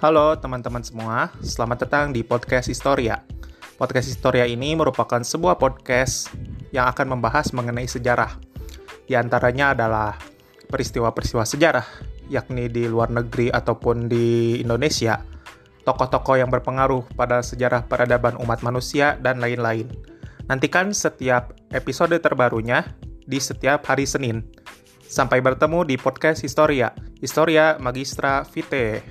Halo teman-teman semua, selamat datang di Podcast Historia. Podcast Historia ini merupakan sebuah podcast yang akan membahas mengenai sejarah. Di antaranya adalah peristiwa-peristiwa sejarah, yakni di luar negeri ataupun di Indonesia, tokoh-tokoh yang berpengaruh pada sejarah peradaban umat manusia, dan lain-lain. Nantikan setiap episode terbarunya di setiap hari Senin. Sampai bertemu di podcast Historia, Historia Magistra Vitae.